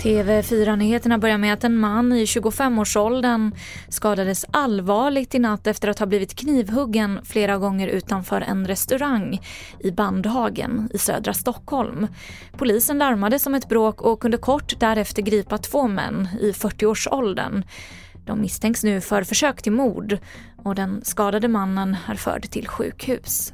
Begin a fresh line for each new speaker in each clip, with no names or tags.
TV4-nyheterna börjar med att en man i 25-årsåldern skadades allvarligt i natt efter att ha blivit knivhuggen flera gånger utanför en restaurang i Bandhagen i södra Stockholm. Polisen larmade om ett bråk och kunde kort därefter gripa två män i 40-årsåldern. De misstänks nu för försök till mord och den skadade mannen är förd till sjukhus.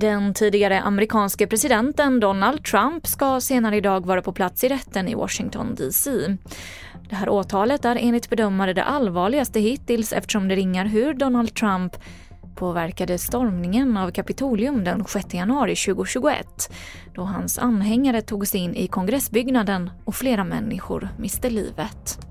Den tidigare amerikanske presidenten Donald Trump ska senare idag vara på plats i rätten i Washington DC. Det här åtalet är enligt bedömare det allvarligaste hittills eftersom det ringar hur Donald Trump påverkade stormningen av Kapitolium den 6 januari 2021 då hans anhängare tog sig in i kongressbyggnaden och flera människor miste livet.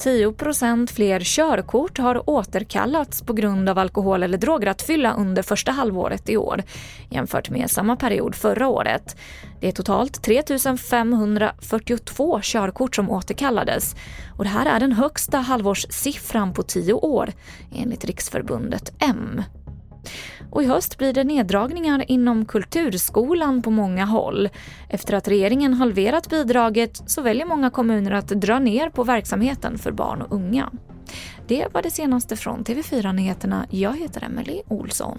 10% fler körkort har återkallats på grund av alkohol eller drograttfylla under första halvåret i år jämfört med samma period förra året. Det är totalt 3 542 körkort som återkallades och det här är den högsta halvårssiffran på tio år enligt Riksförbundet M. Och i höst blir det neddragningar inom kulturskolan på många håll. Efter att regeringen halverat bidraget så väljer många kommuner att dra ner på verksamheten för barn och unga. Det var det senaste från TV4 Nyheterna. Jag heter Emily Olsson.